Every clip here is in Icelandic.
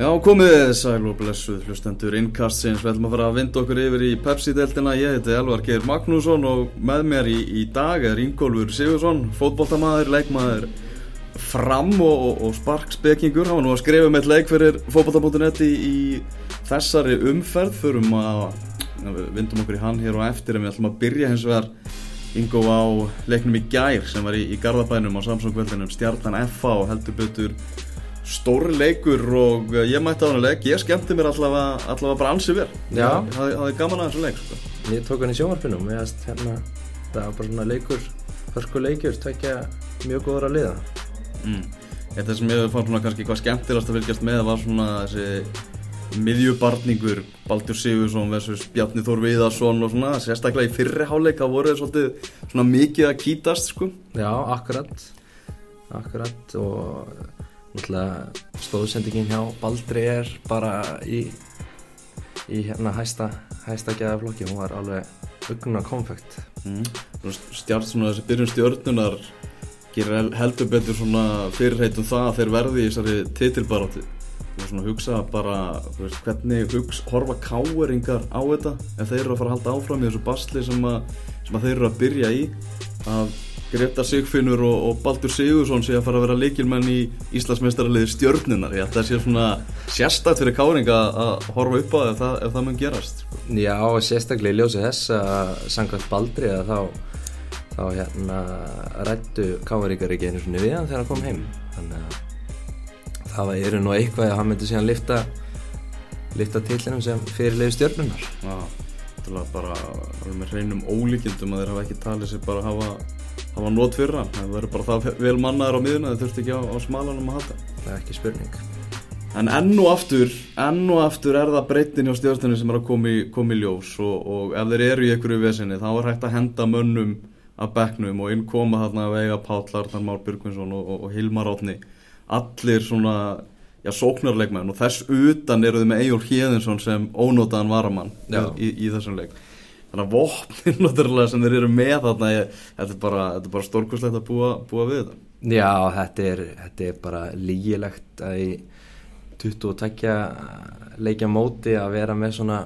Já, komið sæl og blessuð hlustendur innkastsins, við ætlum að fara að vinda okkur yfir í Pepsi-deltina, ég heiti Elvar Geir Magnússon og með mér í, í dag er Ingólfur Sigursson, fótballtamaður, leikmaður fram og, og, og sparkspekingur, var nú að skrifa með leik fyrir fótballta.net í, í þessari umferð, förum að við vindum okkur í hann hér og eftir en við ætlum að byrja hins vegar Ingo á leiknum í gær sem var í, í Garðabænum á Samsung-veldinum Stjartan FA og heldur betur stóri leikur og ég mætti á hann leik, ég skemmti mér allavega, allavega bara ansið vel Já. ég hafði gaman að þessu leik sko. Ég tók hann í ég hérna, það var bara svona leikur, hörku leikjur, tvekja mjög góður að liða. mm. Þetta sem ég fann svona kannski hvað skemmtilegast að fylgjast með var svona þessi miðjubarningur Baldur Sigursson versus Bjarni Þór Viðarsson og svona sérstaklega í fyrri háleika voru þeir svolítið svona mikið að kýtast sko Já, akkurat, akkurat og stóðsendingin hjá Baldri er bara í, í hérna hæsta, hæsta geðaflokki, hún var alveg ugna konfekt. mm. stjart svona þessi byrjun stjörnunar gerir hel- heldur betur svona fyrirheitum það að þeir verði í þessari titilbarátti svona hugsa bara veist, hvernig hugs, horfa káeringar á þetta ef þeir eru að fara að halda áfram í þessu basli sem að, sem að þeir eru að byrja í að Greta Sigfinnur og, og Baldur Sigursson sé að fara að vera leikilmenn í Íslandsmeistaraliði stjörnunar ég ætla að sé svona sérstakt fyrir káringa að horfa upp á það ef það, ef það mun gerast sko. Já, sérstaklega í ljósi þess að samkvæmt Baldri að þá, þá hérna rættu káveríkar ekki einu svona við hann þegar hann kom heim. Þannig að það var eru nú eitthvað að hann myndi síðan lifta, lifta tillinum sem fyrirlegu stjörnunar. Já, til að bara vera með hreinum ólíkindum að þeir hafa ekki talið sér bara hafa, hafa nót fyrir hann. Það verður bara það vel mannaður á miðuna, þeir þurfti ekki á, á smalanum að halda. Það er ekki spurning. En enn og aftur, enn og aftur er það breytin hjá stjórnstæðinu sem er að koma í, koma í ljós og, og ef þeir eru í einhverju vesinni þá er hægt að henda mönnum af bekknum og inn koma þarna að veiga Páll Arnar Már Björgvinsson og, og, og Hilmar Átni. Allir svona, já, sóknarleikmenn og þess utan eru þið með Eyjól Hjeðinsson sem ónótaðan varamann í, í þessum leik. Þannig að vopnin náttúrulega sem þeir eru með þarna, ég, þetta er bara, bara stórkurslegt að búa, búa við þetta. Já, þetta er, þetta er bara lígilegt að í 22 leikja móti að vera með svona,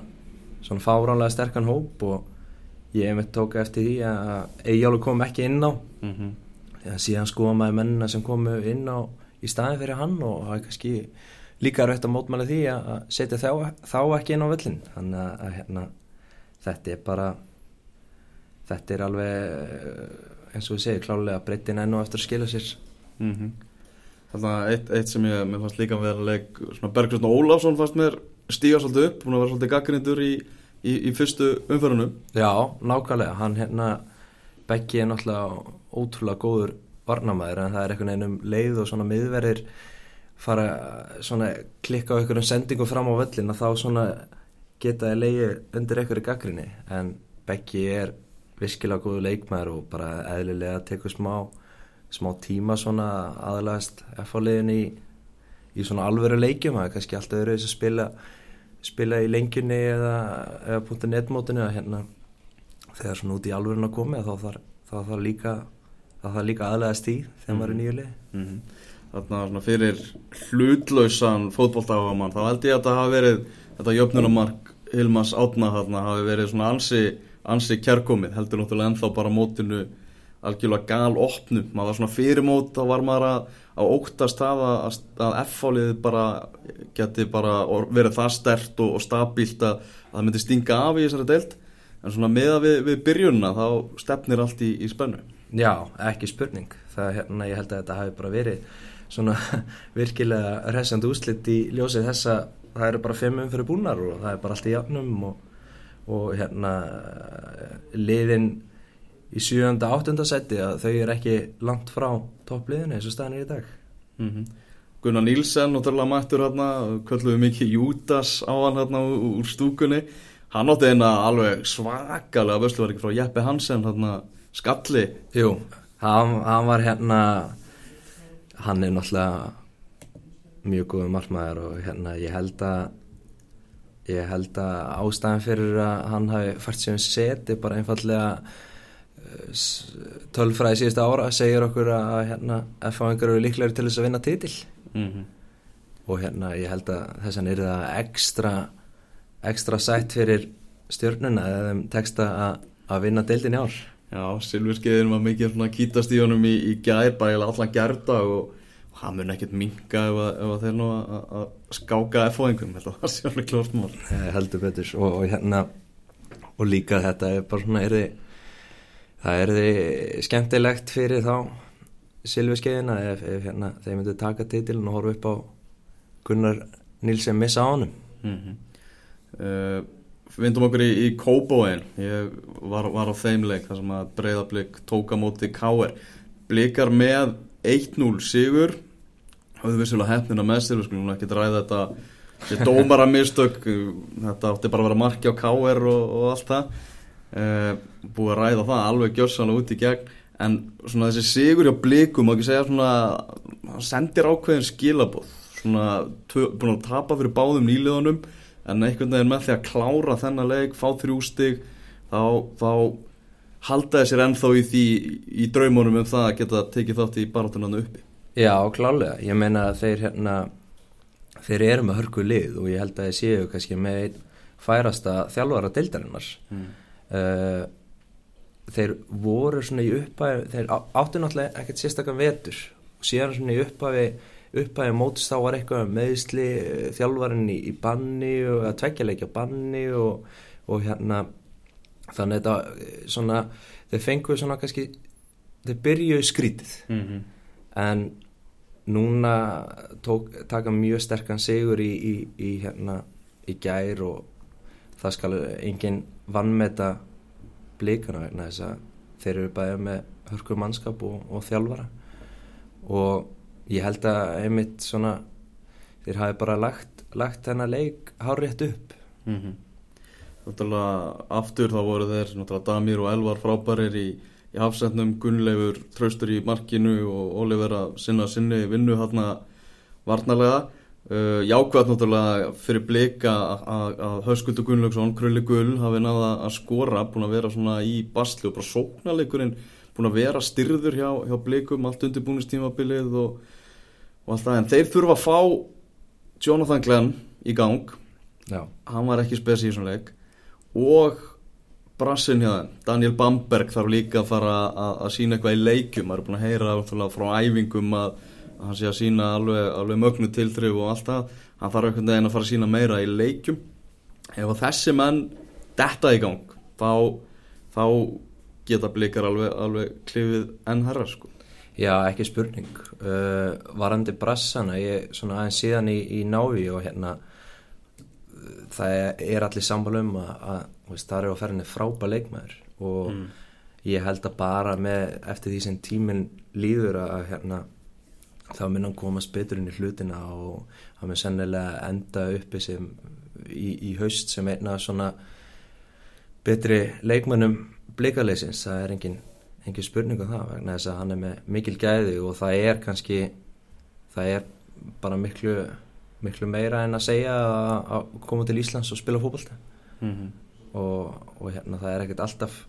svona fáránlega sterkan hóp og ég einmitt tók eftir því að Eyjálu kom ekki inn á Mm -hmm. Síðan skoða maður mennina sem komu inn á í staðin fyrir hann og það er kannski líka rætt að mótmæla því að að setja þá, þá ekki inn á völlin þannig að, að hérna, þetta er bara þetta er alveg eh, eins og við segir klálega breytin enn og eftir að skila sér Mm -hmm. Þannig að eitt, eitt sem ég, mér fannst líka að vera leik, svona Bergkristn Ólafsson fannst mér stíga svolítið upp, hún var svolítið gaggrindur í, í, í fyrstu umförunum. Já, nákvæmlega, hann hérna Beggi er náttúrulega ótrúlega góður varnamæður en það er einhvern veginn um leið og svona miðverðir fara svona klikka á einhverjum sendingu fram á völlin að þá svona geta að leiði undir einhverju gaggrinni en Beggi er virkilega góður leikmæður og bara eðlilega tekur smá smá tíma svona aðlæðast F-liðin í, í svona alvöru leikjum. Það er kannski alltaf öðru þess að spila spila í lengjunni eða, eða .net-mótinu að hérna þegar svona út í alvörun að komi þá þarf líka þá þarf líka aðlæðast í þegar maður er nýju lið Mm -hmm. Þannig að fyrir hlutlausan fótbolltáfamann, þá held ég að það hafi verið, þetta jöfnunumark Hilmas Átna þarna hafi verið svona ansi, ansi kjærkomið, heldur náttúrulega ennþá bara mótinu algjörlega gal opnu, maður var svona fyrir mót þá var maður að, að óttast það að, að F-fálið bara geti bara verið það stert og, og stabílt að, að það myndi stinga af í þessari deild. En svona meða við, við byrjunna þá stefnir allt í, í spennu Já, ekki spurning. Það er hérna, ég held að þetta hafi bara verið svona virkilega resandi úslit í ljósið þess að það eru bara fimm umfyrir búnar og það er bara allt í jafnum og, og hérna liðin í sjönda, áttunda seti að þau eru ekki langt frá toppliðinu eins og staðan er í dag. Mm Gunnar Nílsen, náttúrulega mættur hérna, kölluðu mikið Júdas á hann hérna úr stúkunni. Hann átti eina alveg svakalega vösluverki frá Jeppe Hansen, hérna skalli. Jú, hann, hann var hérna hann er náttúrulega mjög góður markmaður og hérna ég held að ég held að ástæðan fyrir að hann hafi fært sér um seti bara einfallega eh, tölfræði síðustu ára segir okkur að hérna F-fáingar eru líklegri til þess að vinna titil. Mm og hérna ég held að þessan er það ekstra ekstra sætt fyrir stjórnuna eða þeim teksta að vinna deildin í ár Já, Silfurskeiðin var mikið svona kítast í í, í gær, bara allan gerða og, og hann mun ekkert minga ef, ef þeir nú að skáka F-fóðingum, þetta var sjálfur klórtmál heldur betur. Og, og hérna og líka þetta er bara svona er þið, það er þið skemmtilegt fyrir þá Silfurskeiðina ef, ef hérna, þeir myndi taka titilin og horfa upp á Gunnar Nilsen missa á honum? Mm -hmm. uh, vindum okkur í, í Kóbóin ég var, var á þeimleik þar sem að breyðablík tóka móti Káer blikar með 1-0 sigur. Hafðu vissulega hefnina með sér við skulum ekki ræða þetta þetta dómara mistök þetta átti bara að vera marki á Káer og, og allt það. E, búið að ræða það alveg gjörsanlega út í gegn. En svona þessi sigur hjá blikum og ekki segja svona sendir ákveðin skilabóð svona búin að tapa fyrir báðum nýliðunum en einhvern veginn með því að klára þennan leik, fá þrjústig þá, þá haldaði sér ennþá í því í draumunum um það að geta tekið þátt í barátunanu uppi. Já, klálega, ég meina að þeir hérna, þeir eru með hörku lið og ég held að þeir séu kannski með færasta þjálfara deildarinnar. Mm. uh, þeir voru svona í upphæfi þeir áttu náttúrulega ekkert sérstaklega vetur. Og síðan svona í upphæfi upphæði mótist þá var eitthvað meðsli eh, þjálfarinn í, í banni og að tveggja banni og, og hérna þannig að þetta eh, svona þeir fenguðu svona kannski þeir byrjuðu skrítið mm -hmm. en núna tók, taka mjög sterkan sigur í, í, í hérna í gær og það skal enginn vannmeta blíkana vegna þess að þeir eru bæðið með hörkur mannskap og, og þjálfara og ég held að einmitt svona þeir hafi bara lagt, lagt þennan leik hárétt upp. Mm -hmm. Náttúrulega aftur þá voru þeir náttúrulega Damir og Elvar frábærir í, í hafsendnum, Gunnleifur tröstur í markinu og Oliver að sinna sinni vinnu hérna varnalega uh, jákvæmt náttúrulega fyrir blika að Höskuldur Gunnlaugsson, Krulli Gull hafi náða að skora, búin að vera svona í basli og bara sóknarleikurinn búin að vera styrður hjá, hjá blikum allt undirbúinistímabilið og, og allt það en þeir þurfa að fá Jonathan Glenn í gang. Já. hann var ekki spes í þessum leik. Og brassin hjá það, Daniel Bamberg þarf líka að fara að, sína eitthvað í leikum maður er búin að heyra frá æfingum að, hann sé að sína alveg, alveg mögnu tilþrif og allt það. Hann þarf einhvern veginn að fara að sína meira í leikum ef þessi menn detta í gang þá, þá geta blikar alveg, alveg klifið enn herra sko. Já, ekki spurning uh, varandi brassana ég svona aðeins síðan í, í návi og hérna það er allir samfélag um að, að veist, það eru á ferðinni frábæð leikmaður og mm. ég held að bara með eftir því sem tíminn líður að hérna þá mun hann komast betur inn í hlutina og hann mun sennilega enda uppi sem í, í haust sem einna svona betri leikmannum blíkaleysins, það er engin, engin spurning á um það vegna þess að hann er með mikil gæði og það er kannski það er bara miklu miklu meira en að segja að koma til Íslands og spila fókbalta mm -hmm. og, og hérna það er ekkert alltaf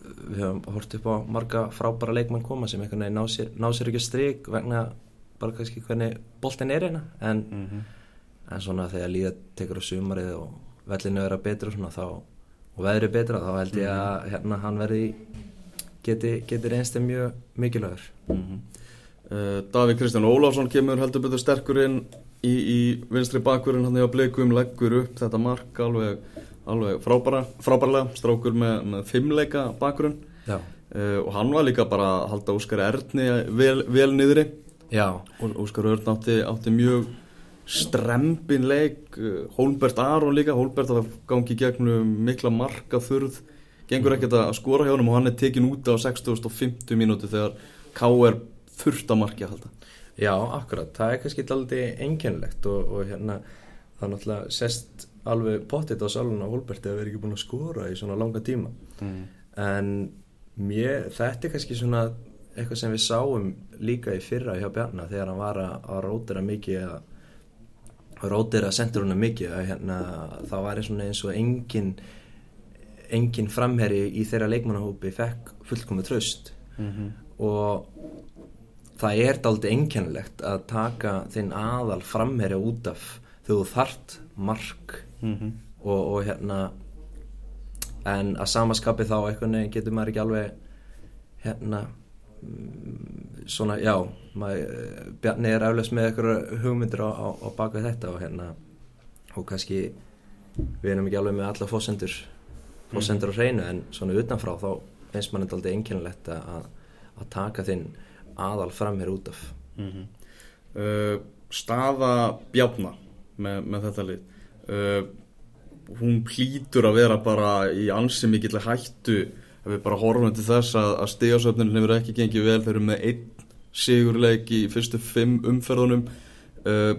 við höfum hort upp á marga frábæra leikmann koma sem einhvern veginn ná sér, ná sér ekki stryk vegna bara kannski hvernig boltin er hérna en, mm -hmm. en svona þegar líða tekur á sumarið og vellinu vera betur og svona þá og veðri betra þá held ég að mhm. hérna hann verði geti, geti reynst mjög mikilvægur. Mm -hmm. uh, Davík Kristján Óláfsson kemur heldur betur sterkur inn í, í vinstri bakverðin hann hefur bleikum, leggur upp þetta mark alveg, alveg frábæra, frábærlega strákur með, með fimmleika bakverðin uh, og hann var líka bara að halda Óskar Erni vel, vel niðri. Já. og Óskar Örn átti, átti mjög strempin leik. Hólbert Aron líka Hólbert að gangi gegnum mikla marka þurð gengur ekkert að skora hjá hann og hann er tekin út á 6050 mínúti þegar K.R. þurft að markja halda Já, akkurat, það er kannski alltaf enginlegt og, og hérna það er náttúrulega sest alveg pottit á salun á Hólbert eða verið ekki búin að skora í svona langa tíma mm. en mér, þetta er kannski svona eitthvað sem við sáum líka í fyrra hjá Bjarnar þegar hann var að, að rótira mikið að rótir að sendur húnna mikið að hérna, það svona eins og engin engin framherri í þeirra leikmannahópi fekk fullkomið tröst mm -hmm. og það er daldi einkennilegt að taka þinn aðal framherja út af þú þart mark mm -hmm. og, og hérna en að samaskapi þá einhvern veginn getur maður ekki alveg hérna mm, svona, já maður, Bjarni er eflaust með eitthvað hugmyndir á, á, á baka þetta og hérna og kannski við erum ekki alveg með alla fósendur fósendur á hreinu en svona utanfrá þá finnst mann þetta aldrei einkennilegt að, að taka þinn aðal fram hér út af. Mm uh, staða bjafna með, með þetta lið. Uh, hún plítur að vera bara í ansi mikill hættu ef við bara horfum til þess að, að stegasöfnin hefur ekki gengið vel. Þeir eru með einn sigurleik í fyrstu fimm umferðunum. Uh,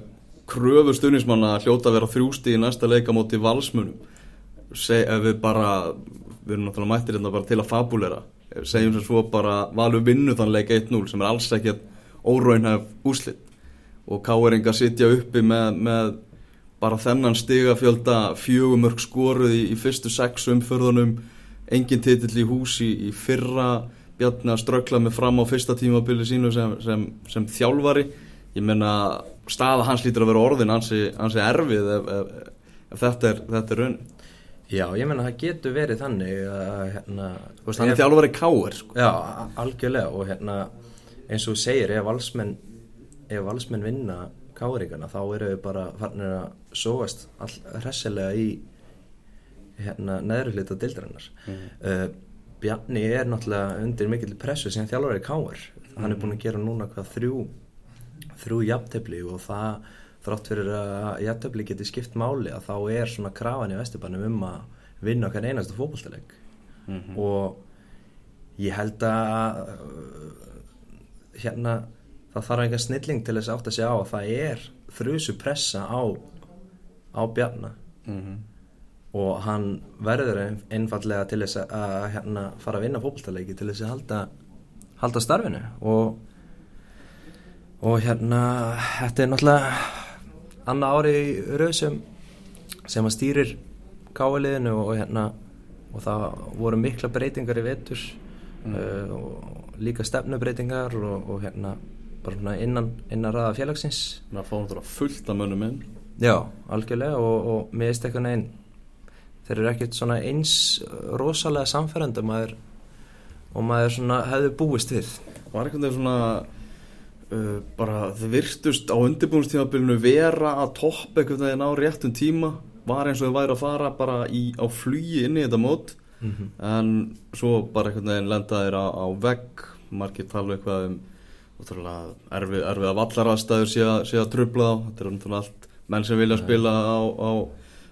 kröfur stuðnismanna hljóta að vera þrjústi í næsta leika móti valsmunum Seg, við bara við erum náttúrulega mættir hérna bara til að fabulera segjum sem svo bara valur vinnu þann leik 1-0 sem er alls ekkert óraunhæf úslitt og káeringar sitja uppi með, með bara þennan stigafjölda fjögumörk skoruð í, í fyrstu sex umförðunum engin titill í hús í, fyrra. Bjarni að strökla með fram á fyrsta tímabili sínu sem, sem, sem þjálfari. Ég menna staða hans lítur að vera orðin hansi, hansi erfið ef, ef, ef þetta er, er raun Já, ég menna það getur verið þannig að hérna Þannig að þjálfari káir sko. Já, algjörlega og hérna eins og segir, ef valsmenn ef valsmenn vinna káringana þá eru við bara farnir að sóast all hressilega í hérna neðri hluta dildarinnar mm. uh, Bjarni er náttúrulega undir mikill pressu sem þjálfari káir hann er búin að gera núna hvað þrjú þrjú jafntefli og það þrátt fyrir að jafntefli geti skipt máli að þá er svona krafan í Vesturbænum um að vinna okkar einastu fókbaltileg mm -hmm. og ég held að hérna það þarf einhver snilling til þess að átt að segja á að það er þrjusu pressa á á Bjarnar mm -hmm. og hann verður einfallega til þess að hérna, fara að vinna fókbaltalegi til þess að halda, halda starfinu og og hérna þetta er náttúrulega annað ári í rauð sem sem að stýrir káaliðinu og hérna og það voru mikla breytingar í vetur mm. uh, og líka stefnubreitingar og, og hérna bara svona innan, innan ræða félagsins. Það fórum þú að fullta mönnum inn. Já, algjörlega og, og mér veist eitthvað neginn þeir eru ekkert svona eins rosalega samferðandi maður, og maður svona hefði búist við. Var eitthvað svona uh, bara þið virtust á undirbúinstímabilinu vera að topp eitthvað þegar ná réttum tíma var eins og þau væri að fara bara í, á flugi inn í þetta mót. Mm -hmm. en svo bara eitthvað neginn lendaðir á, á vegg. Margir tala eitthvað um erfið, að vallaraðstæður sé, sé að trubla á þetta er náttúrulega allt menn sem vilja spila á, á,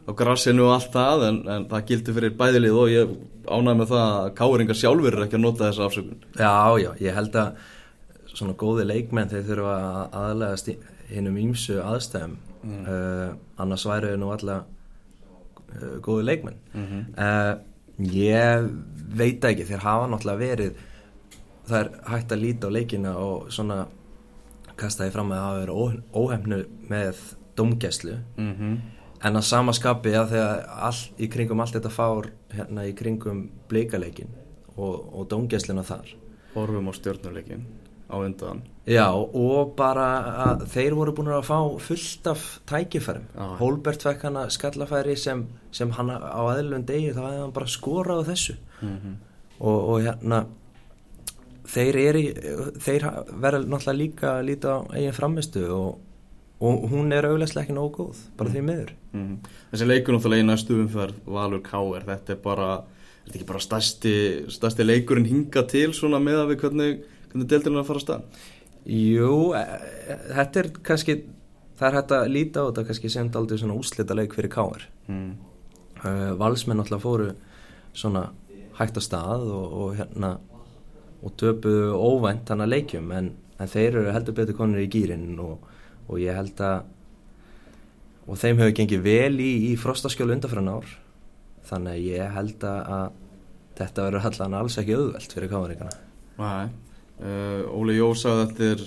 á grassinu og allt það en, en það gildi fyrir bæðilið og ég ánæg með það að káringar sjálfur er ekki að nota þessa afsökun. Já, já, ég held að svona góði leikmenn þeir þurfa að aðlegast hinnum ímsu aðstæðum mm. uh, annars væru nú alla uh, góði leikmenn mm -hmm. uh, ég veit ekki þeir hafa náttúrulega verið það er hægt að líta á leikina og svona kasta því fram að það hafa verið óhefnu með domgæslu mm -hmm. en að sama skapi að þegar all, í kringum allt þetta fár hérna í kringum bleikaleikin og, og domgæsluna þar Horfum á stjórnuleikin á undan Já og bara að þeir voru búin að fá fullt af tækifærum ah. Holbert fekk hana skallafæri sem, sem hann á aðlun degi þá hefði hann bara skorað á þessu mm -hmm. og, og hérna þeir, er, þeir verða náttúrulega líka að líta á eigin framistu og, og hún er auðvitað ekki nógu góð, bara mm. því miður mm. Þessi leikur náttúrulega í næstu umferð Valur K.R. Þetta er bara þetta er ekki bara stærsti, stærsti leikurinn hinga til svona með að við hvernig, hvernig deildurinn er að fara að stað Jú, e, e, þetta er kannski það er hægt að líta á þetta kannski sem aldrei svona úslita leik fyrir K.R. mm. uh, Valsmenn náttúrulega fóru svona hægt að stað og, og hérna og töpuðu óvænt hann að leikjum en, en þeir eru heldur betur konur í gýrin og, og ég held að og þeim hefur gengið vel í, í frostaskjölu undanfram ár þannig að ég held að þetta verður hallan alls ekki auðvelt fyrir kameríkana Næ, uh, Óli Jó sagði þetta er,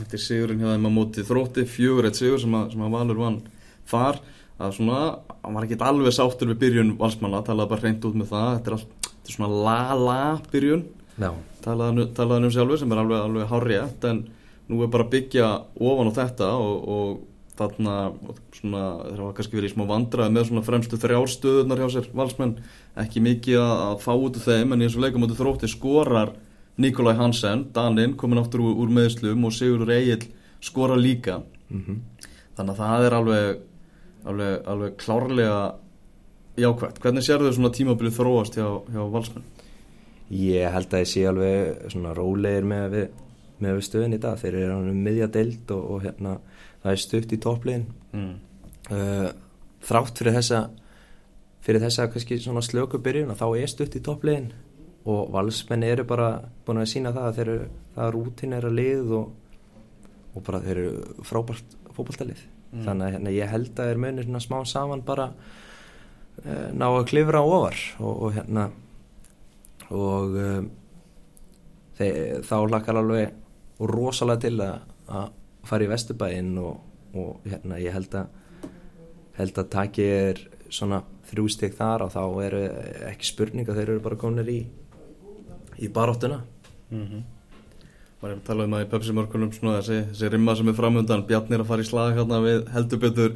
þetta er sigurinn hjá þeim að móti þrótti, fjögur eitt sigur sem að, sem að Valur vann þar. Að svona, hann var ekki alveg sáttur við byrjun valsmanna, talaði bara hreint út með það. Þetta er, all, þetta er svona la-la byrjun Já talaðan um sjálfur sem er alveg, alveg hárjætt en nú er bara að byggja ofan á þetta og, og þarna svona, þeir hafa kannski verið í smá vandrað með svona fremstu þrjárstöðunar hjá sér valsmenn, ekki mikið að, fá út af þeim en í þessu leikum áttu þrótti skorar Nikolaj Hansen, Daninn komin áttur úr, úr meðslum og Sigurður Egil skora líka mm -hmm. þannig að það er alveg alveg, alveg klárlega jákvæmt, hvernig sér þau svona tímabilið þróast hjá, hjá valsmenn? Ég held að ég sé alveg svona rólegir með við, með við stöðin í dag þeir eru um miðja deild og, og hérna það er stutt í topplegin Mm. uh, þrátt fyrir þessa fyrir þessa kannski svona slöku byrjun að þá er stutt í topplegin og valsmenn eru bara búin að sína það að þeir eru, það rútin er að lið og, og bara þeir eru frábært fótballtalið Mm. þannig að hérna, ég held að þeir munir svona smá saman bara uh, ná að klifra ofar og, og hérna og um, þeir, þá hlakkar alveg rosalega til að, að fara í Vesturbæinn og, og hérna ég held að held að taki er svona þrjú stygg þar og þá eru ekki spurning að þeir eru bara kominir í í baróttuna. Mm Var ég að tala um það í Pepsi mörkunum svona þessi, þessi rimma sem er framöndan Bjarnir að fara í slag hérna við heldur betur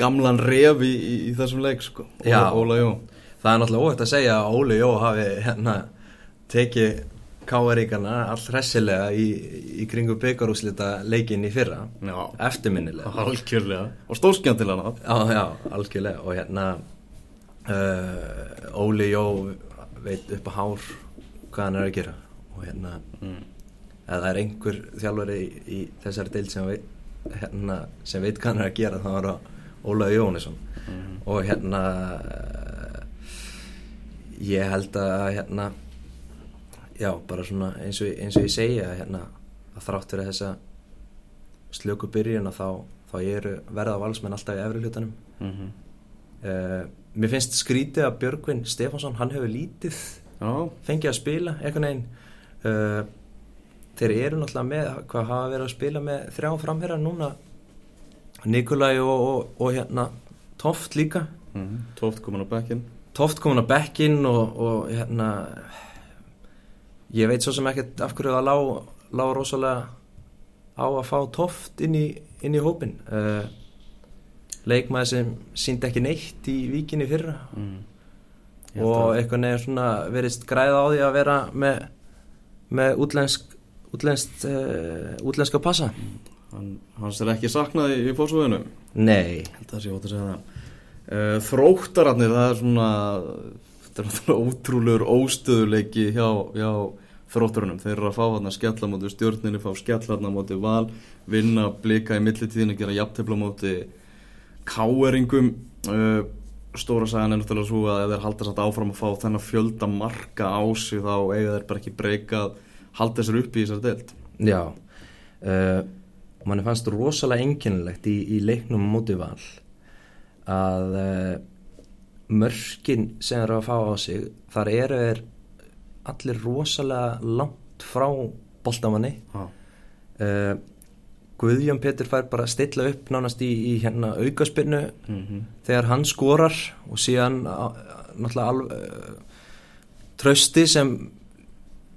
gamlan ref í, í, í þessum leik sko. Já. Óla, Jó. Það er náttúrulega óvægt að segja að Óli Jó hafi hérna tekið káaríkana all hressilega í, í kringu byggarúslita leikin í fyrra. Já, eftirminnilega. Algjörlega. Og stórskjöntilega Já, já, algjörlega. Og hérna uh, Óli Jó veit upp á hár hvað hann er að gera og hérna mm. eða það er einhver þjálfari í, í þessari deild sem veit, hérna, sem veit hvað hann er að gera þá er það Óla Jónisson Mm. og hérna ég held að hérna já, bara svona eins og, eins og ég segja hérna, að þrátt fyrir þessa slöku byrjun að þá, þá eru verða valsmenn alltaf í efri hlutanum Mm -hmm. uh, mér finnst skrítið að Björgvin Stefánsson, hann hefur lítið fengið að spila einhvern veginn. Uh, þeir eru náttúrulega með hvað hafa verið að spila með þrjá framherjar núna? Nikolaj og, og, og hérna Toft líka. Mm. tóft komin á bekkin Toft komin á bekkin og, og hérna ég veit svo sem ekkert af hverju það lá, lá rosalega á að fá Toft inn í, inn í hópin uh, leikmaður sem síndi ekki neitt í víkinni fyrra. Mm. Og einhvern veginn svona verist græða á því að vera með, með útlensk útlenskt, uh, útlenska passa. Hann, hans er ekki saknað í, fórsvöðinu Nei, að að uh, Þróttararnir, það er svona ótrúlegur óstöðuleiki hjá, hjá þróttarunum, þeir eru að fá hann að skella móti stjórninni, fá skella hann móti val vinna, blika í millitíðin gera jafntefla móti káeringum uh, stóra sagan er náttúrulega svo að ef þeir halda satt áfram að fá þennan fjölda marka á sig þá eiga þeir bara ekki breykað halda þessar upp í þessar deild. Já uh, manni fannst rosalega einkennilegt í, í leiknum móti val að uh, mörkin sem eru að fá á sig þar eru þeir allir rosalega langt frá boltamanni. Uh, Guðjón Petur fær bara að stilla upp nánast í, í hérna aukaspinnu mm -hmm. þegar hann skorar og síðan náttúrulega alv, uh, trösti sem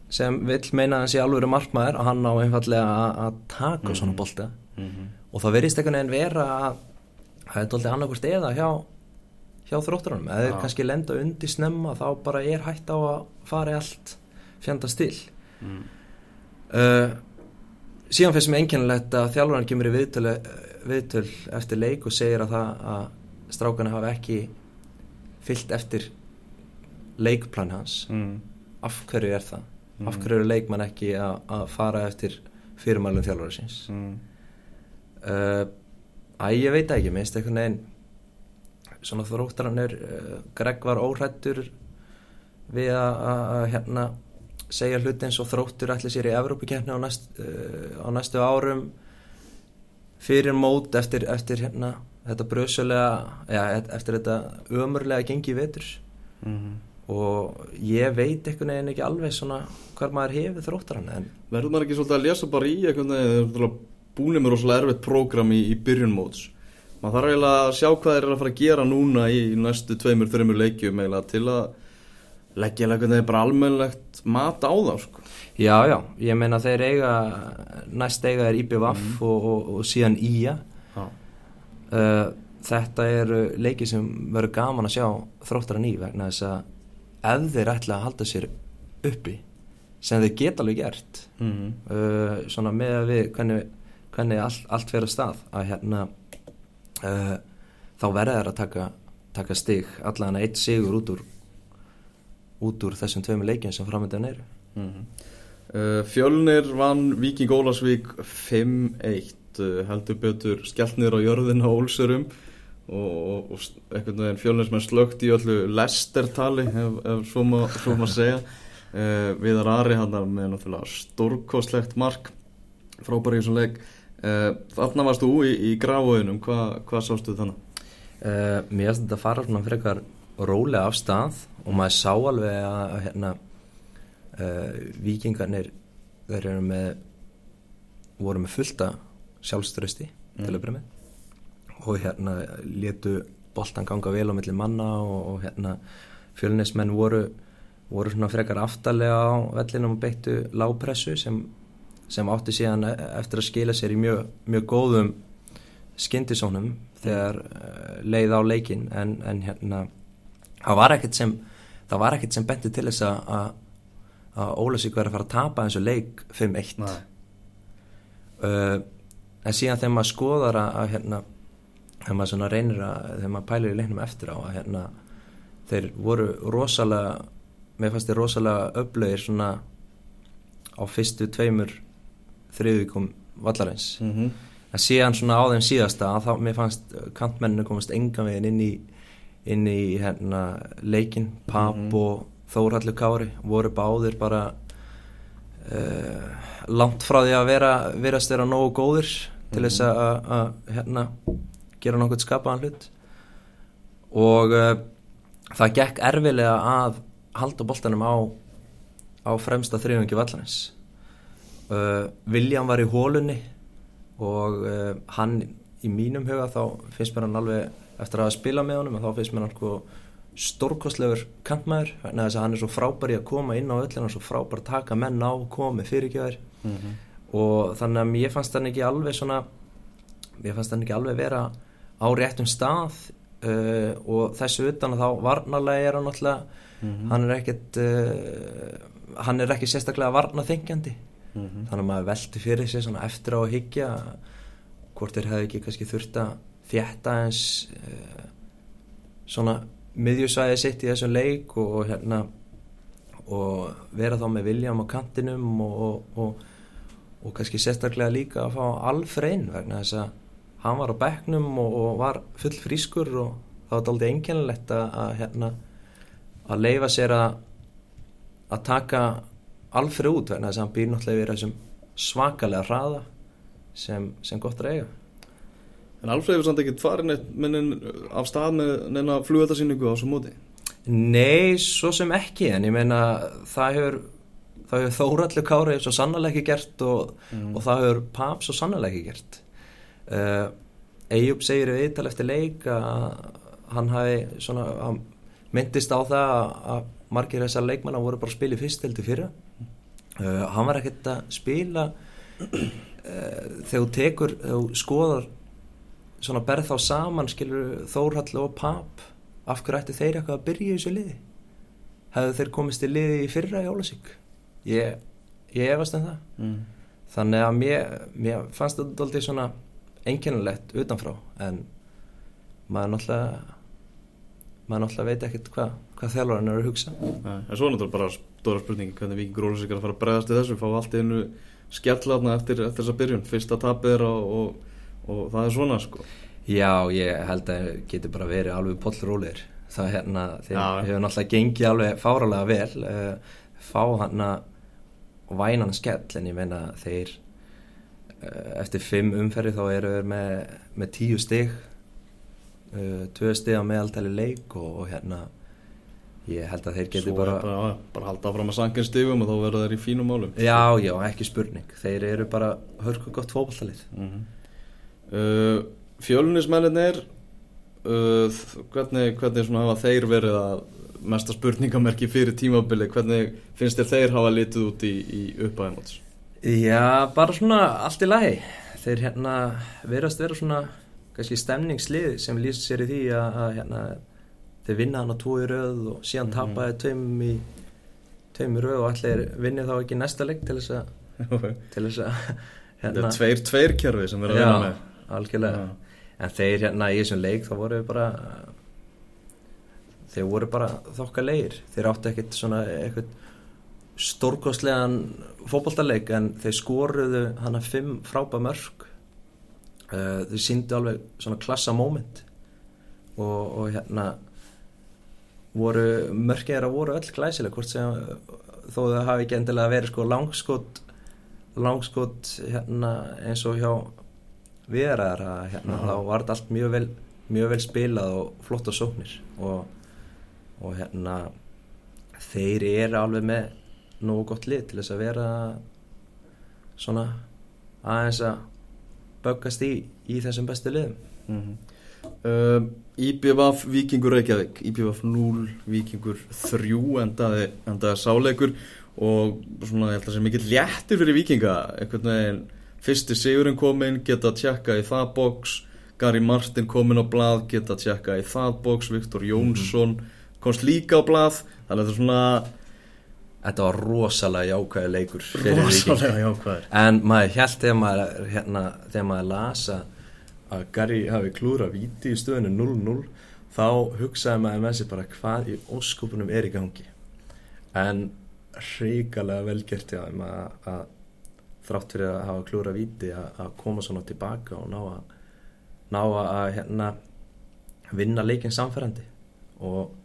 sem vill meina að hann sé alveg markmaður og hann á einfallega að- að taka Mhm. svona bolta Mm og það verðist einhvern veginn vera að það er doldið annarkvort eða hjá hjá þrótturunum, eða Já. kannski lenda undir snemma þá bara er hægt á að fara allt fjandast til -hmm. uh, síðan finnst mér einkennilegt að þjálfarinn kemur í viðtöl, viðtöl eftir leik og segir að það að strákana hafa ekki fyllt eftir leikplan hans mm. af hverju er það? af Mhm. hverju eru leikmann ekki að, að fara eftir fyrirmælum þjálfara síns Mm. uh, Æ, ég veit ekki, minnst einhvern veginn svona þróttarannir uh, Greg var óhrættur við að hérna segja hluti eins og þróttur ætli sér í Evrópukefni á, næst, uh, á næstu árum fyrir mót eftir, eftir hérna þetta brösulega ja, eftir þetta ömurlega gengi vetur Mm. og ég veit einhvern veginn ekki alveg svona hvar maður hefur þróttarann en Verður maður ekki svolítið að lesa bara í einhvern veginn, búinir með rosalega erfitt prógram í, í byrjun móts. Maður þarf eiginlega að sjá hvað þeir eru að fara að gera núna í næstu tveimur, þreimur leikjum eiginlega til að leggja leggja bara almennlegt mat á þá sko. Já, já, ég meina þeir eiga næst eiga er IBVF mm. og, og, og síðan IA uh, þetta eru leiki sem verður gaman að sjá þróttara ný vegna þess að ef þeir ætla að halda sér uppi sem þeir geta alveg gert mm -hmm. uh, svona með að við hvernig, hvernig all, allt fyrir stað að hérna uh, þá verður þeir að taka, taka stig allan að eitt sigur út úr út úr þessum tveimu leikin sem framöndan eru mm -hmm. uh, Fjölnir vann Viking Ólasvík 5-1 uh, heldur betur skellnir á jörðina á Olsurum og, og, og einhvern veginn fjölninsmenn slögt í öllu lestertali ef, ef svo maður ma segja uh, Viðar Ari hann með náttúrulega stórkostlegt mark frábæri í þessum leik þarna varst þú í, í gráðunum Hva, hvað sástu þannig? Mér finnst þetta fara svona eitthvað rólega af stað og maður sá alveg að hérna, vikingarnir þeir eru með voru með fullta sjálfströsti mm. til að með og hérna letu boltan ganga vel á milli manna og, og hérna fjölnismenn voru, voru svona frekar aftalega á vellinum og beittu lápressu sem, sem átti síðan eftir að skila sér í mjög, mjög góðum skindisónum þegar uh, leið á leikin en, en hérna það var ekkert sem það var ekkert sem benti til þess að að Ólasík verið að fara að tapa eins og leik 5-1 uh, en síðan þegar maður skoðar að, að hérna þegar maður svona reynir að þegar maður pælir í leiknum eftir á að hérna þeir voru rosalega mér fannst þeir rosalega öflögir svona á fyrstu tveimur þriðvíkum vallarins. Mm -hmm. en síðan svona á þeim síðasta að þá mér fannst kantmenninu komast enga veginn inn í inn í hérna leikin Papp mm -hmm. og Þóraldur Kári voru báðir bara uh, langt frá því að vera verast þeirra nógu góðir til þess mm -hmm. að hérna gera nokkuð skapaðan hlut og uh, það gekk erfilega að halda boltanum á, á fremsta þriðungi vallarins uh, William var í hólunni og hann í mínum huga þá finnst mér hann alveg eftir að spila með honum og þá finnst mér hann sko stórkostlegur kantmæður þannig að hann er svo frábær í að koma inn á öll hann er svo frábær að taka menn á komi fyrirgjöður mm -hmm. og þannig að ég fannst hann ekki alveg svona ég fannst hann ekki alveg vera á réttum stað uh, og þessu utan að þá varnalega er hann alltaf mm -hmm. hann er ekkert uh, hann er ekki sérstaklega varnaþengjandi mm -hmm. þannig að maður veldi fyrir sig svona eftir á að higgja hvort þeir hefði ekki kannski þurft að þjætta eins uh, svona miðjusvæði sitt í þessum leik og, og hérna og vera þá með William á kantinum og, og, og kannski sérstaklega líka að fá alfrein vegna þess að hann var á bekknum og, var full frískur og það var aldrei einkennilegt að, að, hérna, að leifa sér að, að taka alfrið út vegna þess að hann býr náttúrulega við þessum svakalega hraða sem, sem gott eiga En Alfred hefur samt ekkert farin af stað með neina flugöldarsýningu á svo móti? Nei, svo sem ekki en ég meina það hefur hefur Þóraldur Kárið svo sannlega ekki gert og, mm. og það hefur Pap svo sannlega ekki gert Uh, Eyjup segir við Ítal eftir leik að hann hafi svona, hann myndist á það að margir þessar leikmanna voru bara að spila í fyrsteldi fyrra uh, hann var ekkert að spila uh, þegar þú tekur þegar þú skoðar svona berð þá saman skilur Þórhall og Pap. Af hverju ætti þeir eitthvað að byrja í þessu liði? Hefðu þeir komist í liði í fyrra í Ólasík ég, ég efast en það. Mm. þannig að mér, mér fannst þetta alltaf svona einkennilegt utanfrá en maður náttúrulega maður náttúrulega veit ekkert hvað hva þjálfurinn eru að hugsa. En svo náttúrulega bara stóra spurning hvernig Viking Rólasík er að fara að bregðast í þessu. Fá allt í hennu skellafna eftir, eftir þessa byrjun. Fyrsta tapir er og, og, og það er svona sko. Já, ég held að getur bara verið alveg pollrólir það hérna, þeir hefur náttúrulega gengið alveg fáralega vel uh, fá hann að vænan skell en ég meina þeir Eh, eftir fimm umferði þá eru við með, með tíu stig uh, tvö stig á meðaltæli leik og, og hérna ég held að þeir geti bara bara, bara halda fram að sangin stigum og þá verður þeir í fínum málum. Já, já, ekki spurning. Þeir eru bara hörku gott fókbaltalið mm -hmm. Uh, fjölunismennir uh, hvernig, hvernig hafa þeir verið að mesta spurningamerki fyrir tímabili hvernig finnst þér þeir hafa litið út í, í uppæðumóts? Já, bara svona allt í lagi þeir hérna verðast vera svona kannski stemningslið sem lýst sér í því að, að hérna þeir vinna hann á í röð og síðan Mhm. tapaði tveim í tveim í röð og allir vinni þá ekki næsta leik til þess að til þess að Þetta er tveir, tveir kjörfi sem er að vinna með. Algjörlega. Já. en þeir hérna í þessum leik þá voru bara þeir voru bara þokkalegir. Þeir áttu ekkert svona eitthvað stórkostlegan fótballtaleik en þeir skoruðu hana fimm frábæð mörg uh, þeir síndu alveg svona klassa moment. Og, og hérna voru mörgir þeirra voru öll glæsileg hvort sem þó þau hafi ekki endilega verið sko langskott langskott hérna eins og hjá viðræðar að hérna þá var þetta allt mjög vel mjög vel spilað og flott á sóknir. Og, og hérna þeir eru alveg með nógu gott lið til þess að vera svona aðeins að böggast í í þessum bestu liðum. Mm -hmm. uh, IBVF Víkingur Reykjavík. IBVF 0, Víkingur 3 endaði, endaði sáleikur og svona ég held að sé mikið léttir fyrir Víkinga. Einhvern veginn fyrsti sigurinn kominn geta tjekka í það box. Gary Martin kominn á blað geta tjekka í það box. Viktor Jónsson komst líka á blað. Þannig að þetta er svona Þetta var rosalega jákvæði leikur rosalega jákvæður. En maður held þegar maður, hérna, þegar maður lasa að Gary hafi klúra víti í stöðinu 0-0 þá hugsaði maður með sér bara hvað í óskopunum er í gangi. En hrikalega velgert hjá þeim að, að þrátt fyrir að hafa klúra víti að, koma svona tilbaka og ná að ná að hérna vinna leikin samferðandi og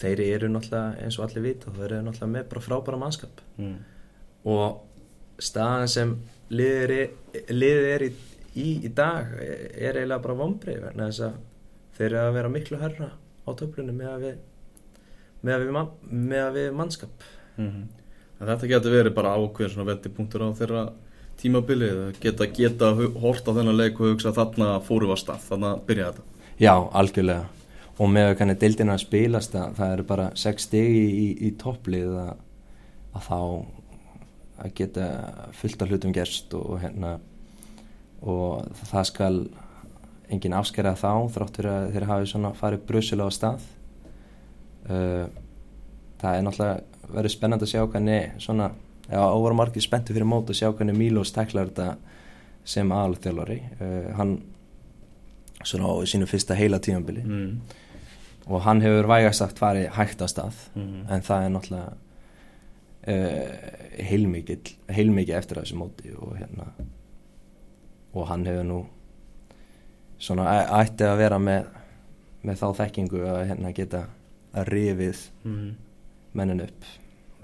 þeir eru náttúrulega eins og allir vita þeir eru náttúrulega með bara frábæra mannskap. Mm. og staðan sem liðið er, liðið er í, í í dag er eiginlega bara vombrið vegna þess að þeir eru að vera miklu herra á töflunum með að við með að við, man, með að við mannskap. Mm En þetta getur verið bara ákveðin svona vendipunktur á þeirra tímabilið geta, geta hort á þennan leik og hugsa þarna fóru var stað, þarna byrja þetta. Já, algjörlega. Og með að kanni deildina að spilast að það eru bara 6 stegi í, í, topplið að, að þá að geta fullt af hlutum gerst og hérna og það skal engin afskerða þá þrátt fyrir að þeir hafi svona farið brusulega á stað. Uh, það er náttúrulega verið spennandi að sjá hvernig svona, já, óvarum margir spennti fyrir mót að sjá hvernig Mílos teklar þetta sem aðalþjálfari uh, hann svona á sínu fyrsta heila tímanbili mm. og hann hefur vægast sagt farið hægt á stað Mm. en það er náttúrulega uh, heilmikið heilmikið eftir þessu móti og hérna og hann hefur nú svona ætti að vera með með þá þekkingu að hérna geta að rifið Mm. Mennin upp.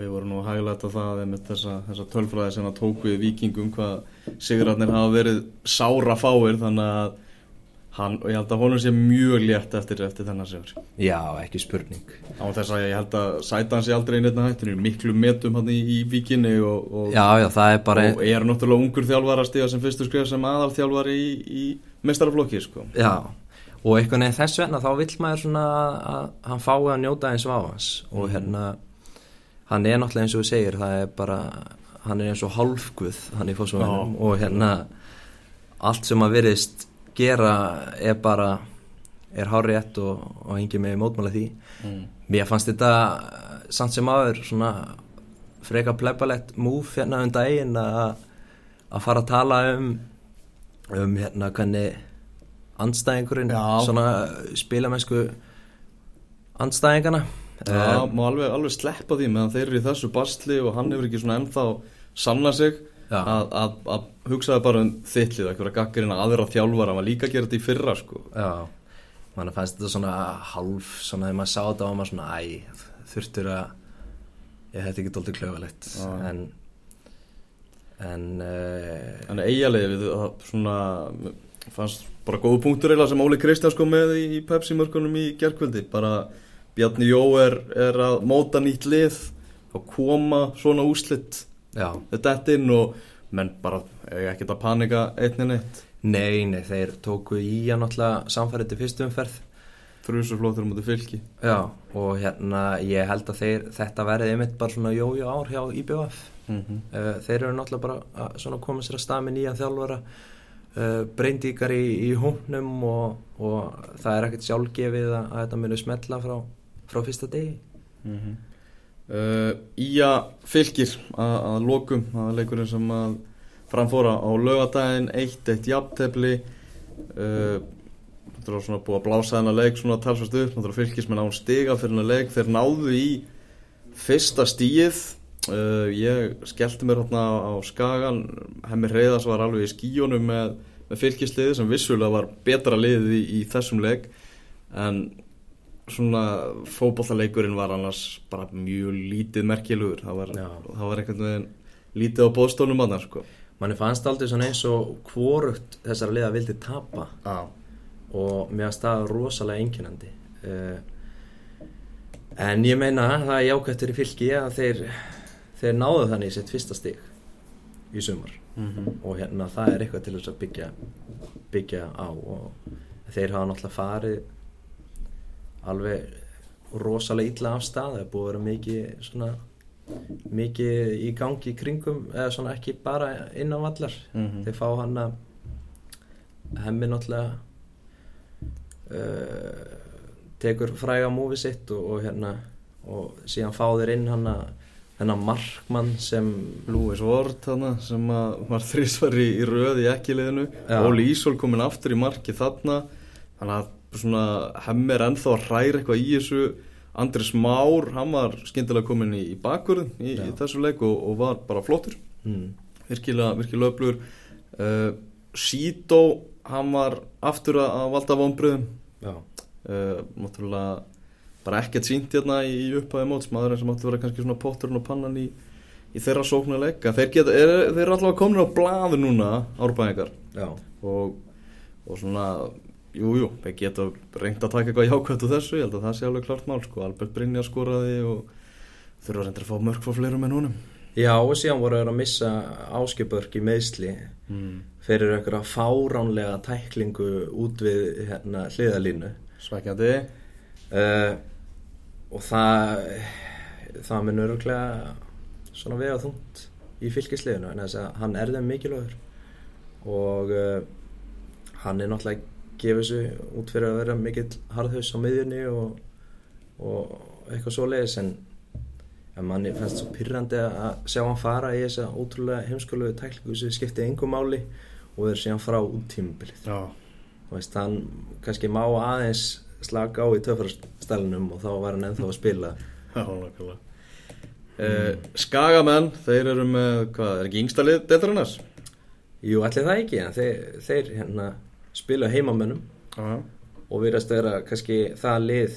Við vorum nú að hæglæta það með þessa, þessa tölfræði sem að tók við vikingum hvað sigurarnir hafa verið sára fáir þannig að hann, og ég held að honum sé mjög létt eftir, eftir þennan sigur. Já, ekki spurning. Á þess að ég held að sæta hans í aldrei einnig hættinu, miklu metum hann í, í vikinni og, og, já, já, er bara og er náttúrulega ungur þjálfar að stiga sem fyrstur skrif sem aðal þjálfar í, í mestaraflokki sko. Já, og einhvern veginn þess vegna þá vill maður svona að, að hann fái að njóta eins og á hans og Mhm. hérna hann er náttúrulega eins og þú segir það er bara, hann er eins og hálfguð hann í fósumvænum Já. og hérna allt sem að virðist gera er bara er hárið ett og, og hengi með mótmála því mm. mér fannst þetta samt sem aður svona freka plebalett múf hérna um daginn að að fara að tala um um hérna hvernig andstæðingurinn svona spilamennsku andstæðingana Já, Eh, má alveg, alveg sleppa því meðan þeir eru í þessu bastli og hann hefur ekki svona ennþá sanna sig að, að, að hugsaði bara um þittlið að hverja gaggarinn að aðra þjálfara var líka gera þetta í fyrra sko. Já, mann fannst þetta svona hálf, svona þegar maður sá þetta og maður svona, æ, þurftur að ég hætti ekki dóltið klöfalegt Já. en en uh, Þannig eiginlega við það svona fannst bara góðu punktur eiginlega sem Óli Kristjáns kom með í, í Pepsi-mörkunum í gerkvöldi bara Bjarni Jó er, er að móta nýtt lið og koma svona úslitt þetta inn og menn bara ekkert að panika einnig neitt. Nei, nei, þeir tóku í að náttúrulega samfærið til fyrstu umferð. Frusuflóttur mútið fylki. Já, og hérna ég held að þeir, þetta verði einmitt bara svona jójó ár hjá IBF mm -hmm. uh, þeir eru náttúrulega bara að koma sér að stað með nýjan þjálfara uh, breyndíkar í, í hóknum og, og það er ekkert sjálfgefið að, að þetta muni smetla frá, frá fyrsta degi. Mm -hmm. uh, Ía fylgir að, að lokum að leikurinn sem að framfóra á lögadaginn eitt eitt jafntefli. Það er svona búið að blása þennan leik svona talsvast upp, það er fylgismenn án stiga fyrir þennan leik, þeir náðu í fyrsta stíið uh, ég skellti mér hérna á skagan, hemmi reyðas var alveg í skíjónum með, með fylgisliði sem vissulega var betra liðið í, í þessum leik. En svona fókbóllaleikurinn var annars bara mjög lítið merkilugur það var, það var einhvern veginn lítið á bóðstónum annars sko. Manni fannst aldrei svona eins og hvorugt þessara liða vildi tapa. Ah og mér staði rosalega einkennandi. Uh, en ég meina það er jákvættur í fylki að þeir, þeir náðu þannig sitt fyrsta stig í sumar mm -hmm. og hérna það er eitthvað til þess að byggja byggja á og þeir hafa náttúrulega farið alveg rosalega illa af stað það er búið að vera mikið svona mikið í gangi í kringum eða svona ekki bara inn á vallar mm -hmm. þeir fá hann að hemmi náttúrulega uh, tekur fræga múfi sitt og, og hérna og síðan fá þeir inn hann að þennan markmann sem Lúis Vort hana, sem var þrísvar í, í röði í ekkiliðinu. Óli Ísól kominn aftur í marki þarna. Þannig að svona hemmir ennþá að hræra eitthvað í þessu. Andris Már, hann var skindilega komin í, í bakkurðin í, í þessu leik og, og var bara flottur. Mm. virkilega, virkilega öflugur. Uh, Sító hann var aftur að valda vonbröðum uh, náttúrulega bara ekkert sínt hérna í upphæði móts maður sem átti að vera kannski svona potturinn og pannan í, í þeirra sóknuleika þeir, geta, er, þeir eru alltaf komin á blaðu núna árbæðingar og, og svona jújú, jú, þeir geta reynd að taka eitthvað jákvæmt úr þessu, ég held að það sé alveg klart mál sko, Albert Brynja skoraði og þurfa reyndir að fá mörg frá fleirum en húnum Já og síðan voru þeir að missa áskipörk í meðsli mm. fyrir eitthvað fáránlega tæklingu út við hérna, hliðalínu Svækjandi. Uh, og það það mun öruglega svona vega þungt í fylgisliðinu en þess að hann er þeim mikilvægur. Og uh, hann er náttúrulega gefið sér út fyrir að vera mikill harðhaus á miðjunni og, og eitthvað svo leiðis en en manni fannst svo pyrrandi að sjá hann fara í þessa ótrúlega heimskólu tæklingu sem skiptið engum máli og verður síðan frá út tímubilið og veist, hann kannski má aðeins slaka á í töffarstælinum og þá var hann ennþá að spila. Eh, Skagamenn, þeir eru með hvað, er ekki yngstalið deltarinnars? Jú, allir það ekki, þeir, þeir hérna, spila heimamennum Aha. og verðast að vera kannski það lið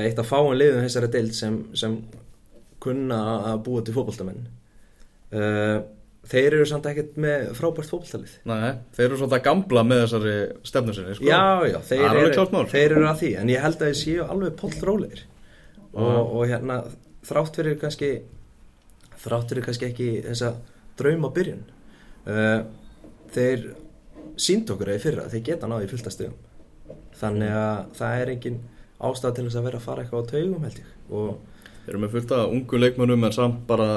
eitt af fáin liðum þessari deild sem, sem kunna að búa til fókbaltamenn uh, þeir eru samt ekkert með frábært fókbaltalið Nei, þeir eru svolítið gamla með þessari stefnu sinni sko. Já, já, þeir, er eru, þeir eru að því en ég held að þeir séu alveg pollrólegir. Og, og hérna þrátt fyrir kannski þrátt fyrir kannski ekki þessa drauma byrjun uh, þeir sínd okkur eða fyrra þeir geta náði fullt að stöðum þannig að það er engin ástæð til þess að vera að fara eitthvað á taugum held ég. Og Þeir eru með fullt af ungu leikmönnum en samt bara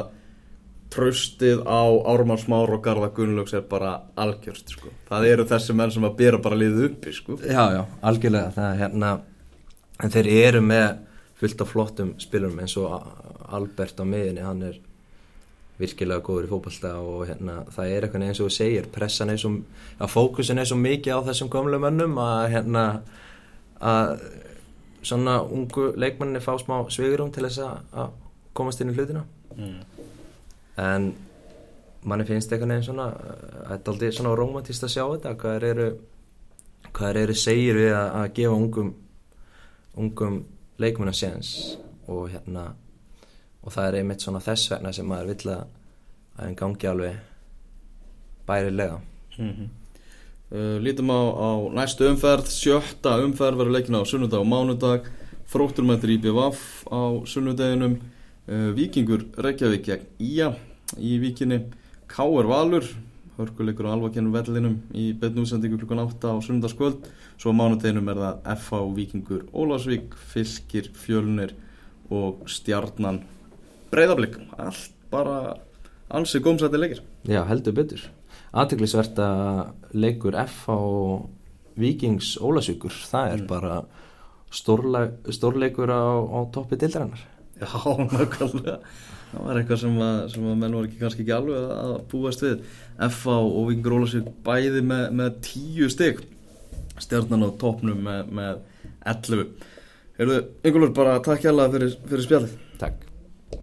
tröstið á Ármann Smár og Garða Gunnlaugs er bara algjörst sko. Það eru þessi menn sem að bera bara liðið uppi sko. Já, já, algjörlega það er hérna en þeir eru með fullt af flottum spilurum eins og Albert á miðinni, hann er virkilega góður í fókbalta og hérna það er eitthvað eins og þú segir, pressan er svo að fókusin er svo mikið á þessum gamlu mönnum að hérna að svona ungu leikmanni fá smá sveigurum til þess að komast inn í hlutina mm. En manni finnst eitthvað nefn svona þetta er aldrei svona romantist að sjá þetta hvað eru hvað eru segir við að, að gefa ungum ungum leikmann að séns. Og hérna og það er einmitt svona þess vegna sem maður vill að að einn gangi alveg bærilega. Mm -hmm. uh, Lítum á, á næstu umferð. Sjötta umferð verður leikina á sunnudag og mánudag. Þrótturmættir í BVF á sunnudeginum Vikingur Reykjavík gegn Ía í Víkinni. K.R. Valur. Hörkuleikur á alvakennum vellinum í beinu útsendingu klukkan 8 á sundarskvöld svo á mánudeginum er það FH Vikingur Ólasvík, Fylgir, Fjölnir og Stjarnan Breiðablík, allt bara ansi gómsætti leikir. Já, heldur betur. Aðteglisvert að leikur FH Vikings Ólasvíkur það er mm. bara stórleikur á, á toppi dildarinnar Já, nákvæmlega. Það var eitthvað sem að, sem að menn voru ekki kannski ekki alveg að búast við. FA og Vingur Ólarsvík bæði með, með tíu stygg stjarnan á topnum með, með 11 Heyrðu, Ingólfur, bara takk hjálpa fyrir, fyrir spjallið. Takk